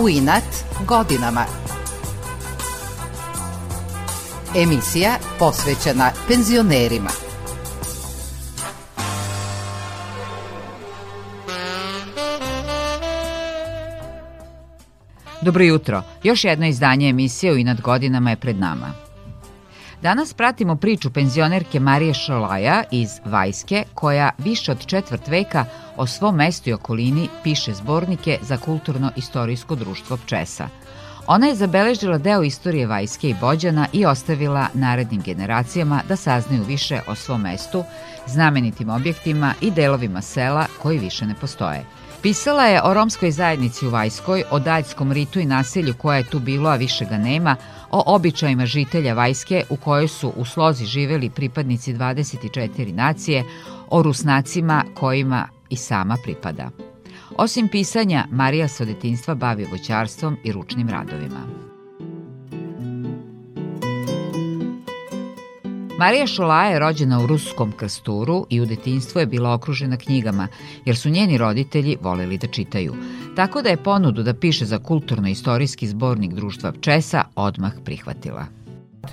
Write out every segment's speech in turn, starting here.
u inat godinama. Emisija posvećena penzionerima. Dobro jutro. Još jedno izdanje emisije u inat godinama je pred nama. Danas pratimo priču penzionerke Marije Šalaja iz Vajske, koja više od četvrt veka o svom mestu i okolini piše zbornike za kulturno-istorijsko društvo Pčesa. Ona je zabeležila deo istorije Vajske i Bođana i ostavila narednim generacijama da saznaju više o svom mestu, znamenitim objektima i delovima sela koji više ne postoje – Pisala je o romskoj zajednici u Vajskoj, o daljskom ritu i nasilju koja je tu bilo, a više ga nema, o običajima žitelja Vajske u kojoj su u slozi živeli pripadnici 24 nacije, o rusnacima kojima i sama pripada. Osim pisanja, Marija se od detinstva bavi voćarstvom i ručnim radovima. Marija Šolaja je rođena u Ruskom krsturu i u detinjstvu je bila okružena knjigama, jer su njeni roditelji voleli da čitaju. Tako da je ponudu da piše za kulturno-istorijski zbornik društva Pčesa odmah prihvatila.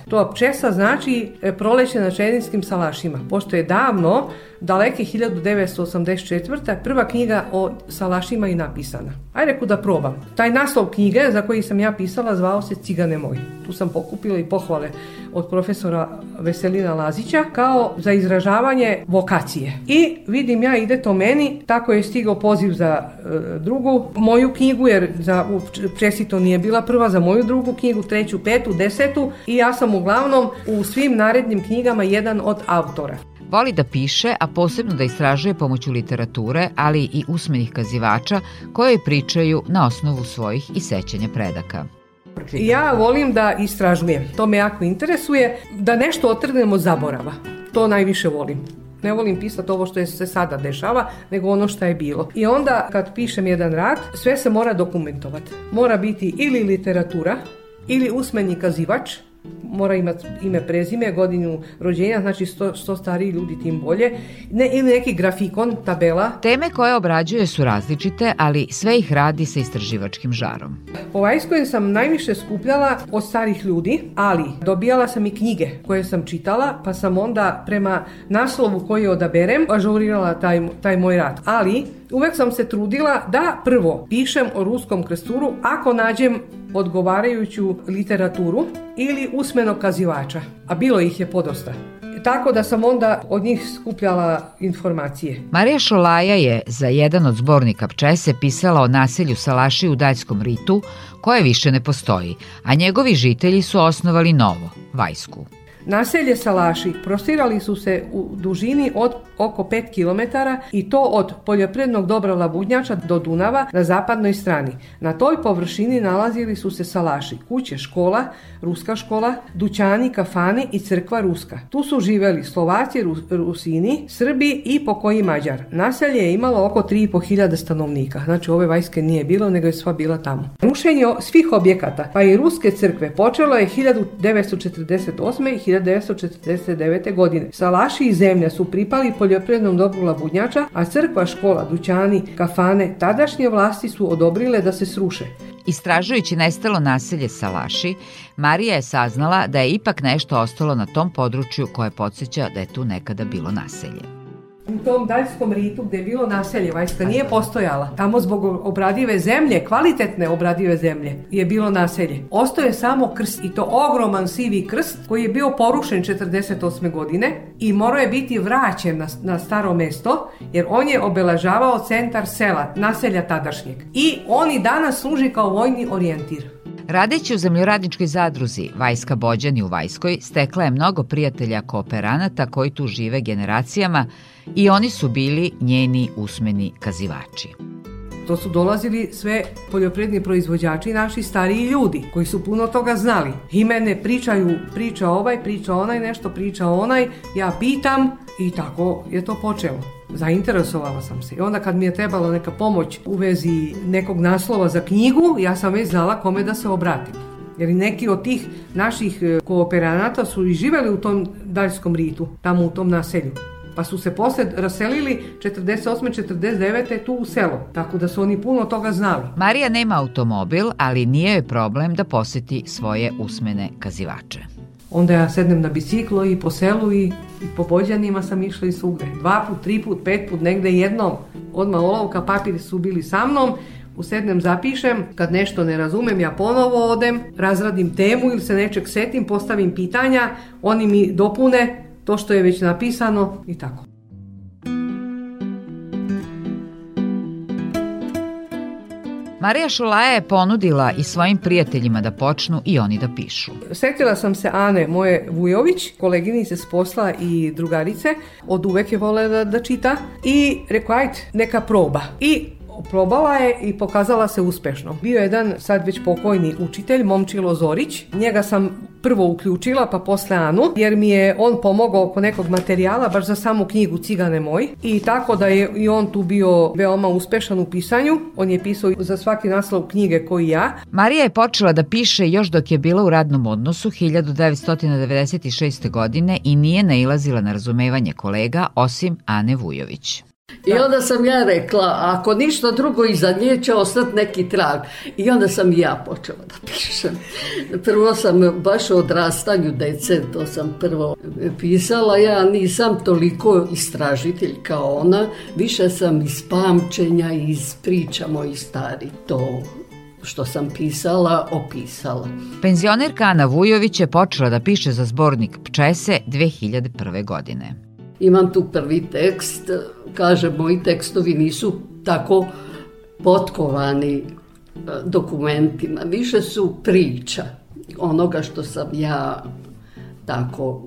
To pčesa znači e, proleće na čedninskim salašima, pošto je davno, daleke 1984. prva knjiga o salašima i napisana. Aj reku da probam. Taj naslov knjige za koji sam ja pisala zvao se Cigane moj. Tu sam pokupila i pohvale od profesora Veselina Lazića kao za izražavanje vokacije. I vidim ja ide to meni, tako je stigao poziv za e, drugu moju knjigu, jer za Presito nije bila prva, za moju drugu knjigu, treću, petu, desetu i ja sam uglavnom u svim narednim knjigama jedan od autora. Voli da piše, a posebno da istražuje pomoću literature, ali i usmenih kazivača koje pričaju na osnovu svojih i sećanja predaka pročitam. Ja volim da istražujem. To me jako interesuje. Da nešto otrgnem zaborava. To najviše volim. Ne volim pisati ovo što je se sada dešava, nego ono što je bilo. I onda kad pišem jedan rad, sve se mora dokumentovati. Mora biti ili literatura, ili usmeni kazivač, mora imati ime, prezime, godinu rođenja, znači što, što stariji ljudi tim bolje, ne, ili neki grafikon, tabela. Teme koje obrađuje su različite, ali sve ih radi sa istraživačkim žarom. Po Vajskoj sam najviše skupljala od starih ljudi, ali dobijala sam i knjige koje sam čitala, pa sam onda prema naslovu koji odaberem ažurirala taj, taj moj rad. Ali uvek sam se trudila da prvo pišem o ruskom krsturu ako nađem odgovarajuću literaturu ili usmenog kazivača, a bilo ih je podosta. Tako da sam onda od njih skupljala informacije. Marija Šolaja je za jedan od zbornika Pčese pisala o naselju Salaši u daljskom ritu, koje više ne postoji, a njegovi žitelji su osnovali novo, Vajsku. Naselje Salaši prostirali su se u dužini od oko 5 km i to od poljoprednog dobra Labudnjača do Dunava na zapadnoj strani. Na toj površini nalazili su se salaši, kuće, škola, ruska škola, dućani, kafane i crkva ruska. Tu su živeli Slovaci, Rusini, Srbi i pokoji Mađar. Naselje je imalo oko 3.500 stanovnika. Znači ove vajske nije bilo, nego je sva bila tamo. Rušenje svih objekata, pa i ruske crkve, počelo je 1948. i 1949. godine. Salaši i zemlja su pripali poljoprivrednom dobru Labunjača, a crkva, škola, dućani, kafane, tadašnje vlasti su odobrile da se sruše. Istražujući nestalo naselje Salaši, Marija je saznala da je ipak nešto ostalo na tom području koje podsjeća da je tu nekada bilo naselje. U tom daljskom ritu gde je bilo naselje, Vajska nije postojala. Tamo zbog obradive zemlje, kvalitetne obradive zemlje, je bilo naselje. Ostao je samo krst i to ogroman sivi krst koji je bio porušen 48. godine i morao je biti vraćen na, na staro mesto jer on je obeležavao centar sela, naselja tadašnjeg. I on i danas služi kao vojni orijentir. Radeći u zemljoradničkoj zadruzi Vajska Bođani u Vajskoj stekla je mnogo prijatelja kooperanata koji tu žive generacijama i oni su bili njeni usmeni kazivači. To su dolazili sve poljopredni proizvođači, naši stariji ljudi koji su puno toga znali. I mene pričaju, priča ovaj, priča onaj, nešto priča onaj, ja pitam i tako je to počelo zainteresovala sam se. I onda kad mi je trebala neka pomoć u vezi nekog naslova za knjigu, ja sam već znala kome da se obratim. Jer neki od tih naših e, kooperanata su i živeli u tom daljskom ritu, tamo u tom naselju. Pa su se posle raselili 48. 49. tu u selo, tako da su oni puno toga znali. Marija nema automobil, ali nije je problem da poseti svoje usmene kazivače. Onda ja sednem na biciklo i po selu i, i po bođanima sam išla i svugde. Dva put, tri put, pet put, negde jednom. Odmah olovka, papiri su bili sa mnom, usednem, zapišem, kad nešto ne razumem, ja ponovo odem, razradim temu ili se nečeg setim, postavim pitanja, oni mi dopune to što je već napisano i tako. Marija Šulaja je ponudila i svojim prijateljima da počnu i oni da pišu. Setila sam se Ane moje Vujović, koleginice s posla i drugarice, od uvek je volela da, da čita i rekao, ajde, neka proba. I probala je i pokazala se uspešno. Bio je jedan sad već pokojni učitelj, Momčilo Zorić. Njega sam prvo uključila, pa posle Anu, jer mi je on pomogao oko nekog materijala, baš za samu knjigu Cigane moj. I tako da je i on tu bio veoma uspešan u pisanju. On je pisao za svaki naslov knjige koji ja. Marija je počela da piše još dok je bila u radnom odnosu 1996. godine i nije nailazila na razumevanje kolega osim Ane Vujović. I da. onda sam ja rekla, ako ništa drugo iza nje će ostati neki trag. I onda sam i ja počela da pišem. Prvo sam baš o odrastanju dece, to sam prvo pisala. Ja nisam toliko istražitelj kao ona, više sam iz pamćenja, iz priča moji stari to što sam pisala, opisala. Penzionerka Ana Vujović je počela da piše za zbornik Pčese 2001. godine imam tu prvi tekst, kaže moji tekstovi nisu tako potkovani e, dokumentima, više su priča onoga što sam ja tako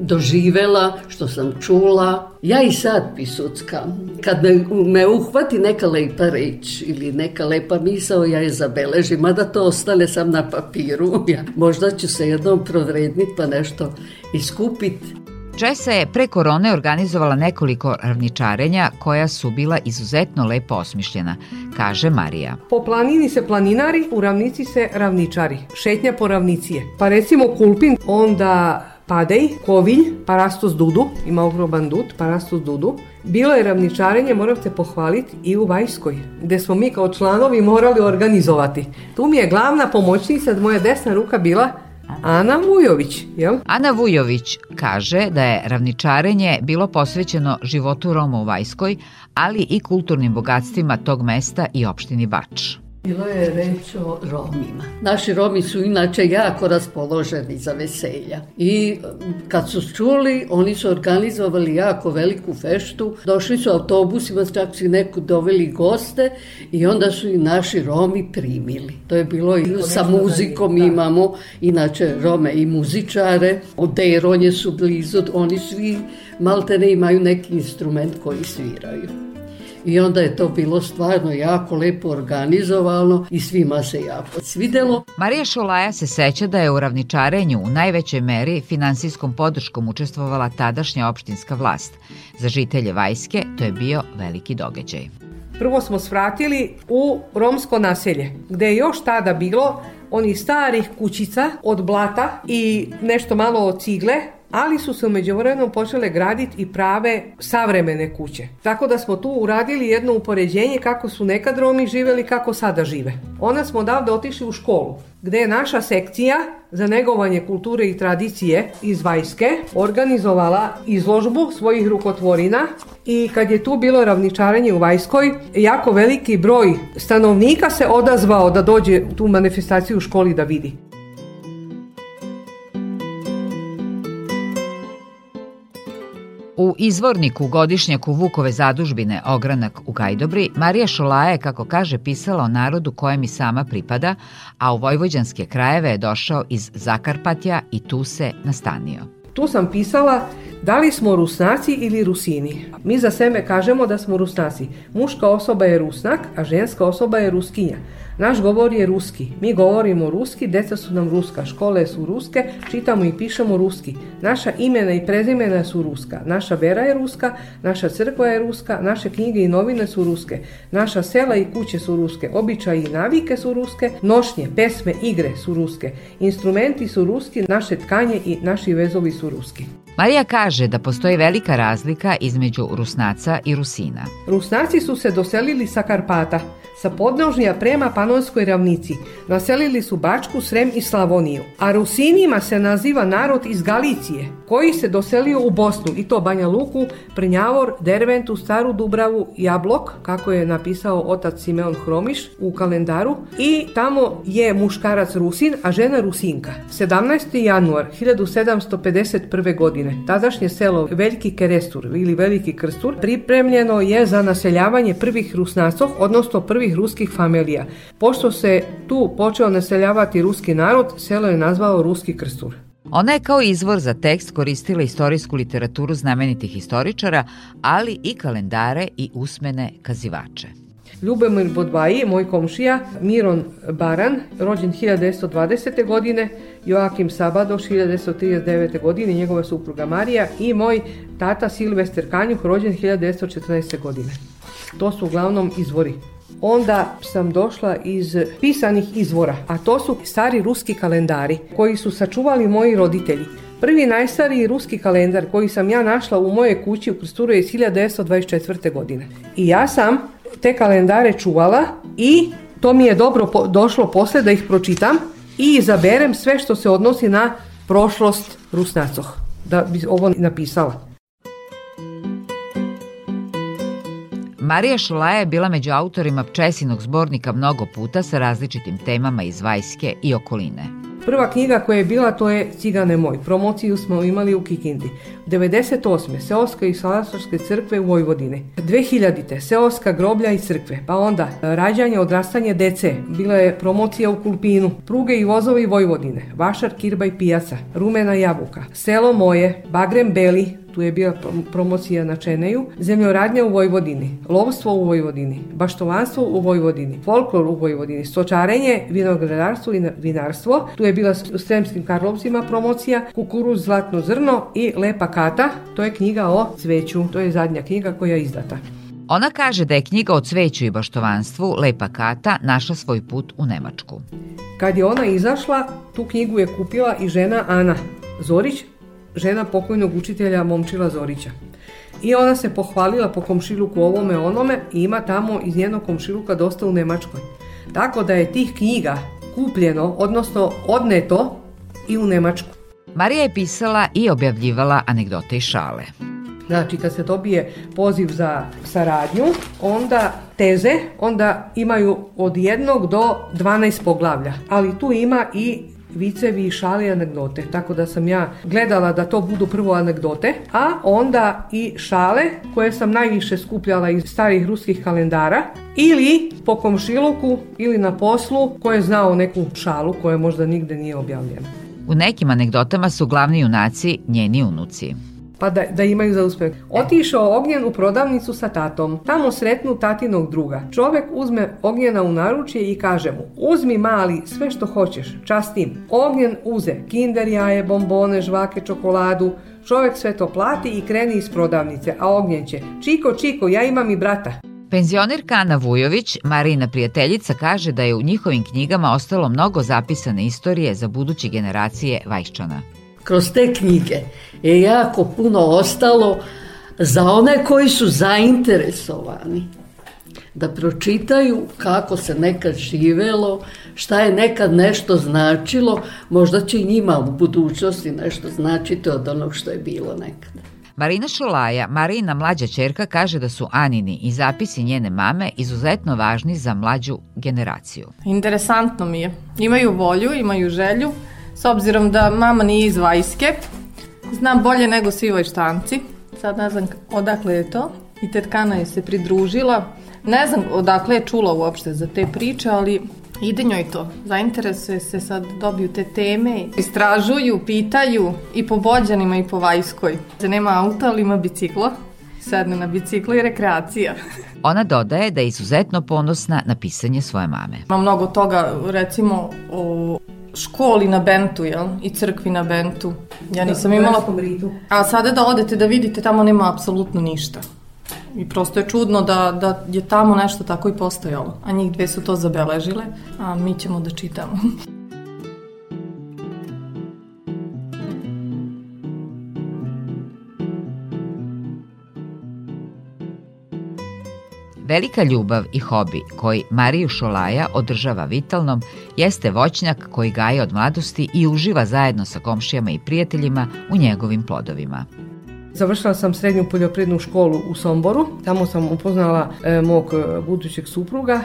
doživela, što sam čula. Ja i sad pisuckam. Kad me, me uhvati neka lepa reč ili neka lepa misao, ja je zabeležim, mada to ostane sam na papiru. Ja, možda ću se jednom provredniti pa nešto iskupiti. Česa je pre korone organizovala nekoliko ravničarenja koja su bila izuzetno lepo osmišljena, kaže Marija. Po planini se planinari, u ravnici se ravničari. Šetnja po ravnici je. Pa recimo Kulpin, onda Padej, Kovilj, Parastos Dudu, ima ogroman dud, Parastos Dudu. Bilo je ravničarenje, moram se pohvaliti, i u Vajskoj, gde smo mi kao članovi morali organizovati. Tu mi je glavna pomoćnica, moja desna ruka bila Ana Vujović, jel? Ana Vujović kaže da je ravničarenje bilo posvećeno životu Roma u Vajskoj, ali i kulturnim bogatstvima tog mesta i opštini Bač. Bilo je reč o Romima. Naši Romi su inače jako raspoloženi za veselja. I mm, kad su čuli, oni su organizovali jako veliku feštu. Došli su autobusima, čak su neku doveli goste i onda su i naši Romi primili. To je bilo i sa muzikom da. imamo, inače Rome i muzičare. Od su blizu, oni svi maltene imaju neki instrument koji sviraju i onda je to bilo stvarno jako lepo organizovano i svima se jako svidelo. Marija Šulaja se seća da je u ravničarenju u najvećoj meri finansijskom podrškom učestvovala tadašnja opštinska vlast. Za žitelje Vajske to je bio veliki događaj. Prvo smo svratili u romsko naselje, gde je još tada bilo onih starih kućica od blata i nešto malo od cigle, ali su se umeđu vremenu počele graditi i prave savremene kuće. Tako da smo tu uradili jedno upoređenje kako su nekad Romi živeli, kako sada žive. Ona smo odavde otišli u školu, gde je naša sekcija za negovanje kulture i tradicije iz Vajske organizovala izložbu svojih rukotvorina i kad je tu bilo ravničaranje u Vajskoj, jako veliki broj stanovnika se odazvao da dođe tu manifestaciju u školi da vidi. U izvorniku godišnjaku Vukove zadužbine Ogranak u Gajdobri, Marija Šolaja je, kako kaže, pisala o narodu kojem i sama pripada, a u vojvođanske krajeve je došao iz Zakarpatja i tu se nastanio. Tu sam pisala da li smo rusnaci ili rusini. Mi za sebe kažemo da smo rusnaci. Muška osoba je rusnak, a ženska osoba je ruskinja. Naš govor je ruski. Mi govorimo ruski, deca su nam ruska, škole su ruske, čitamo i pišemo ruski. Naša imena i prezimena su ruska, naša vera je ruska, naša crkva je ruska, naše knjige i novine su ruske, naša sela i kuće su ruske, običaji i navike su ruske, nošnje, pesme, igre su ruske, instrumenti su ruski, naše tkanje i naši vezovi su ruski. Marija kaže da postoji velika razlika između Rusnaca i Rusina. Rusnaci su se doselili sa Karpata, sa podnožnja prema Panonskoj ravnici. Naselili su Bačku, Srem i Slavoniju. A Rusinima se naziva narod iz Galicije, koji se doselio u Bosnu, i to Banja Luku, Prnjavor, Derventu, Staru Dubravu, Jablok, kako je napisao otac Simeon Hromiš u kalendaru, i tamo je muškarac Rusin, a žena Rusinka. 17. januar 1751. godine godine. Tadašnje selo Veliki Kerestur ili Veliki Krstur pripremljeno je za naseljavanje prvih rusnacov, odnosno prvih ruskih familija. Pošto se tu počeo naseljavati ruski narod, selo je nazvalo Ruski Krstur. Ona je kao izvor za tekst koristila istorijsku literaturu znamenitih istoričara, ali i kalendare i usmene kazivače. Ljubomir Bodvaji, moj komšija, Miron Baran, rođen 1920. godine, Joakim Sabadoš 1939. godine, njegova supruga Marija i moj tata Silvester Kanjuh, rođen 1914. godine. To su uglavnom izvori onda sam došla iz pisanih izvora, a to su stari ruski kalendari koji su sačuvali moji roditelji. Prvi najstariji ruski kalendar koji sam ja našla u mojoj kući u prostoru je iz 1924. godine. I ja sam te kalendare čuvala i to mi je dobro po, došlo posle da ih pročitam i izaberem sve što se odnosi na prošlost Rusnacoh, da bi ovo napisala. Marija Šulaja je bila među autorima Pčesinog zbornika mnogo puta sa različitim temama iz Vajske i okoline. Prva knjiga koja je bila to je Cigane moj. Promociju smo imali u Kikindi. 98. Seoska i Salasarske crkve u Vojvodine. 2000. -te, Seoska groblja i crkve. Pa onda rađanje, odrastanje dece. Bila je promocija u Kulpinu. Pruge i vozovi Vojvodine. Vašar, Kirba i Pijaca. Rumena jabuka. Selo moje. Bagrem Beli tu je bila promocija na Čeneju, zemljoradnja u Vojvodini, lovstvo u Vojvodini, baštovanstvo u Vojvodini, folklor u Vojvodini, stočarenje, vinogradarstvo i vinarstvo, tu je bila s Sremskim Karlovcima promocija, kukuruz, zlatno zrno i lepa kata, to je knjiga o cveću, to je zadnja knjiga koja je izdata. Ona kaže da je knjiga o cveću i baštovanstvu Lepa Kata našla svoj put u Nemačku. Kad je ona izašla, tu knjigu je kupila i žena Ana Zorić, žena pokojnog učitelja Momčila Zorića. I ona se pohvalila po komšiluku ovome onome i ima tamo iz njenog komšiluka dosta u Nemačkoj. Tako da je tih knjiga kupljeno, odnosno odneto i u Nemačku. Marija je pisala i objavljivala anegdote i šale. Znači, kad se dobije poziv za saradnju, onda teze, onda imaju od jednog do 12 poglavlja, ali tu ima i vicevi i šale i anegdote. Tako da sam ja gledala da to budu prvo anegdote, a onda i šale koje sam najviše skupljala iz starih ruskih kalendara ili po komšiluku ili na poslu ko je znao neku šalu koja možda nigde nije objavljena. U nekim anegdotama su glavni junaci njeni unuci pa da, da imaju za uspeh. Otišao Ognjen u prodavnicu sa tatom. Tamo sretnu tatinog druga. Čovek uzme Ognjena u naručje i kaže mu uzmi mali sve što hoćeš, častim. Ognjen uze kinder jaje, bombone, žvake, čokoladu, Čovek sve to plati i kreni iz prodavnice, a Ognjen će Čiko, Čiko, ja imam i brata. Penzionerka Ana Vujović, Marina prijateljica, kaže da je u njihovim knjigama ostalo mnogo zapisane istorije za buduće generacije Vajščana kroz te knjige je jako puno ostalo za one koji su zainteresovani da pročitaju kako se nekad živelo, šta je nekad nešto značilo, možda će i njima u budućnosti nešto značiti od onog što je bilo nekad. Marina Šolaja, Marina mlađa čerka, kaže da su Anini i zapisi njene mame izuzetno važni za mlađu generaciju. Interesantno mi je. Imaju volju, imaju želju, s obzirom da mama nije iz Vajske, znam bolje nego svi vajštanci. Sad ne znam odakle je to. I tetkana je se pridružila. Ne znam odakle je čula uopšte za te priče, ali ide njoj to. Zainteresuje se sad, dobiju te teme, istražuju, pitaju i po bođanima i po vajskoj. Se da nema auta, ali ima biciklo sedne na biciklo i rekreacija. Ona dodaje da je izuzetno ponosna na pisanje svoje mame. Ima mnogo toga, recimo, o školi na Bentu, jel? I crkvi na Bentu. Ja da, nisam da, imala... Ritu. A sada da odete da vidite, tamo nema apsolutno ništa. I prosto je čudno da, da je tamo nešto tako i postojalo. A njih dve su to zabeležile, a mi ćemo da čitamo. Velika ljubav i hobi koji Mariju Šolaja održava vitalnom jeste voćnjak koji gaje od mladosti i uživa zajedno sa komšijama i prijateljima u njegovim plodovima. Završila sam srednju poljoprivrednu školu u Somboru. Tamo sam upoznala e, mog e, budućeg supruga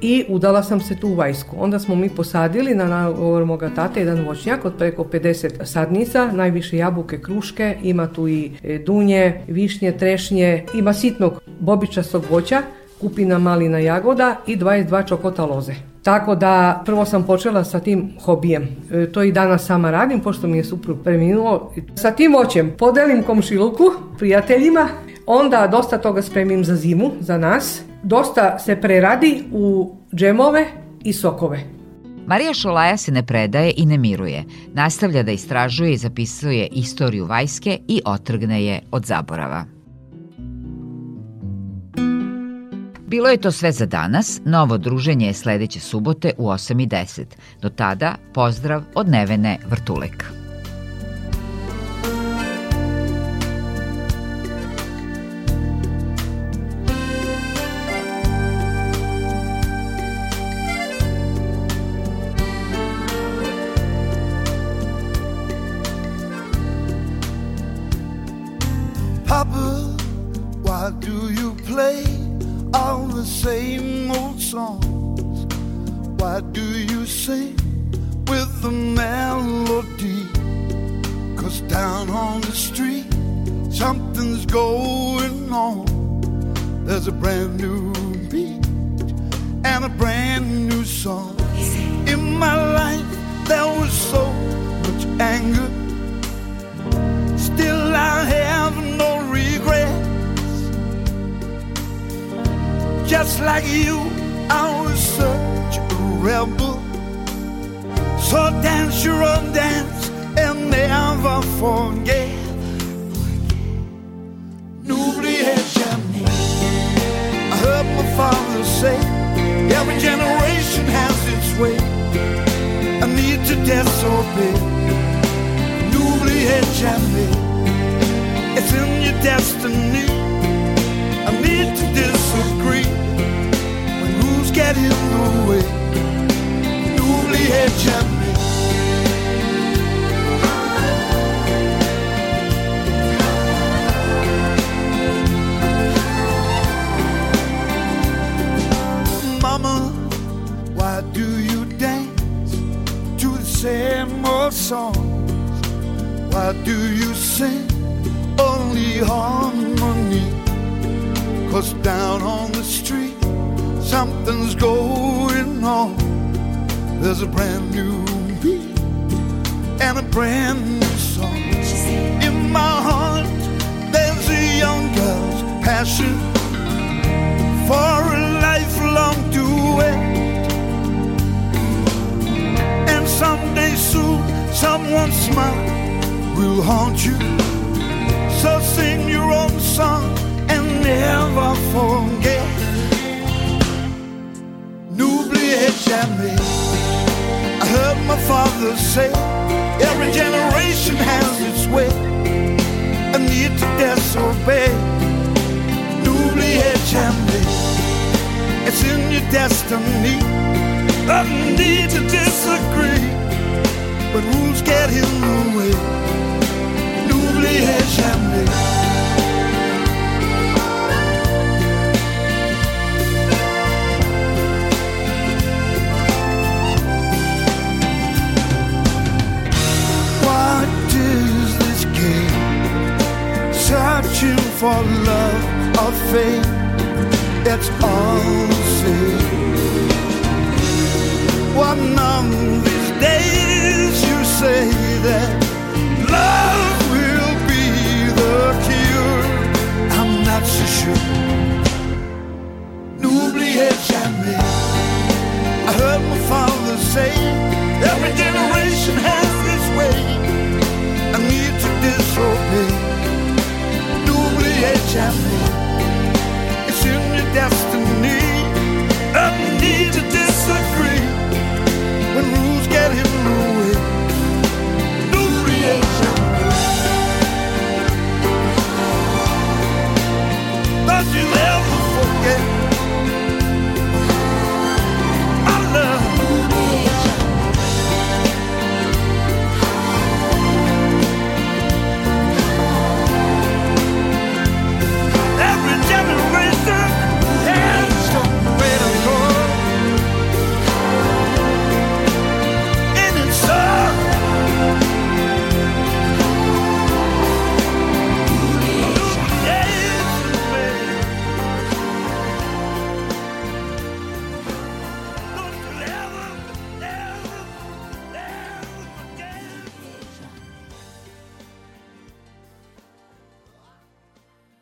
i udala sam se tu u Vajsku. Onda smo mi posadili na nagovor moga tata jedan voćnjak od preko 50 sadnica, najviše jabuke, kruške, ima tu i e, dunje, višnje, trešnje, ima sitnog bobičastog voća kupina malina jagoda i 22 čokota loze. Tako da prvo sam počela sa tim hobijem. E, to i danas sama radim, pošto mi je suprug preminuo. Sa tim voćem podelim komšiluku, prijateljima, onda dosta toga spremim za zimu, za nas. Dosta se preradi u džemove i sokove. Marija Šolaja se ne predaje i ne miruje. Nastavlja da istražuje i zapisuje istoriju Vajske i otrgne je od zaborava. Bilo je to sve za danas, novo druženje je sledeće subote u 8.10. Do tada, pozdrav od Nevene Vrtulek. a brand new beat and a brand new song. In my life, there was so much anger. Still, I have no regrets. Just like you, I was such a rebel. So dance your own dance and never forget. every generation has its way. I need to disobey. newly jamais. It's in your destiny. I need to disagree. When rules get in a brand new beat and a brand new song. In my heart, there's a young girl's passion for a lifelong duet. And someday soon, someone's smile will haunt you. So sing your own song and never forget. N'oubliez jamais my father said, every generation has its way, a need to disobey. N'oubliez jamais, it's in your destiny, a need to disagree, but rules get in the way. N'oubliez jamais. for love or fame. It's all the same. One of these days you say that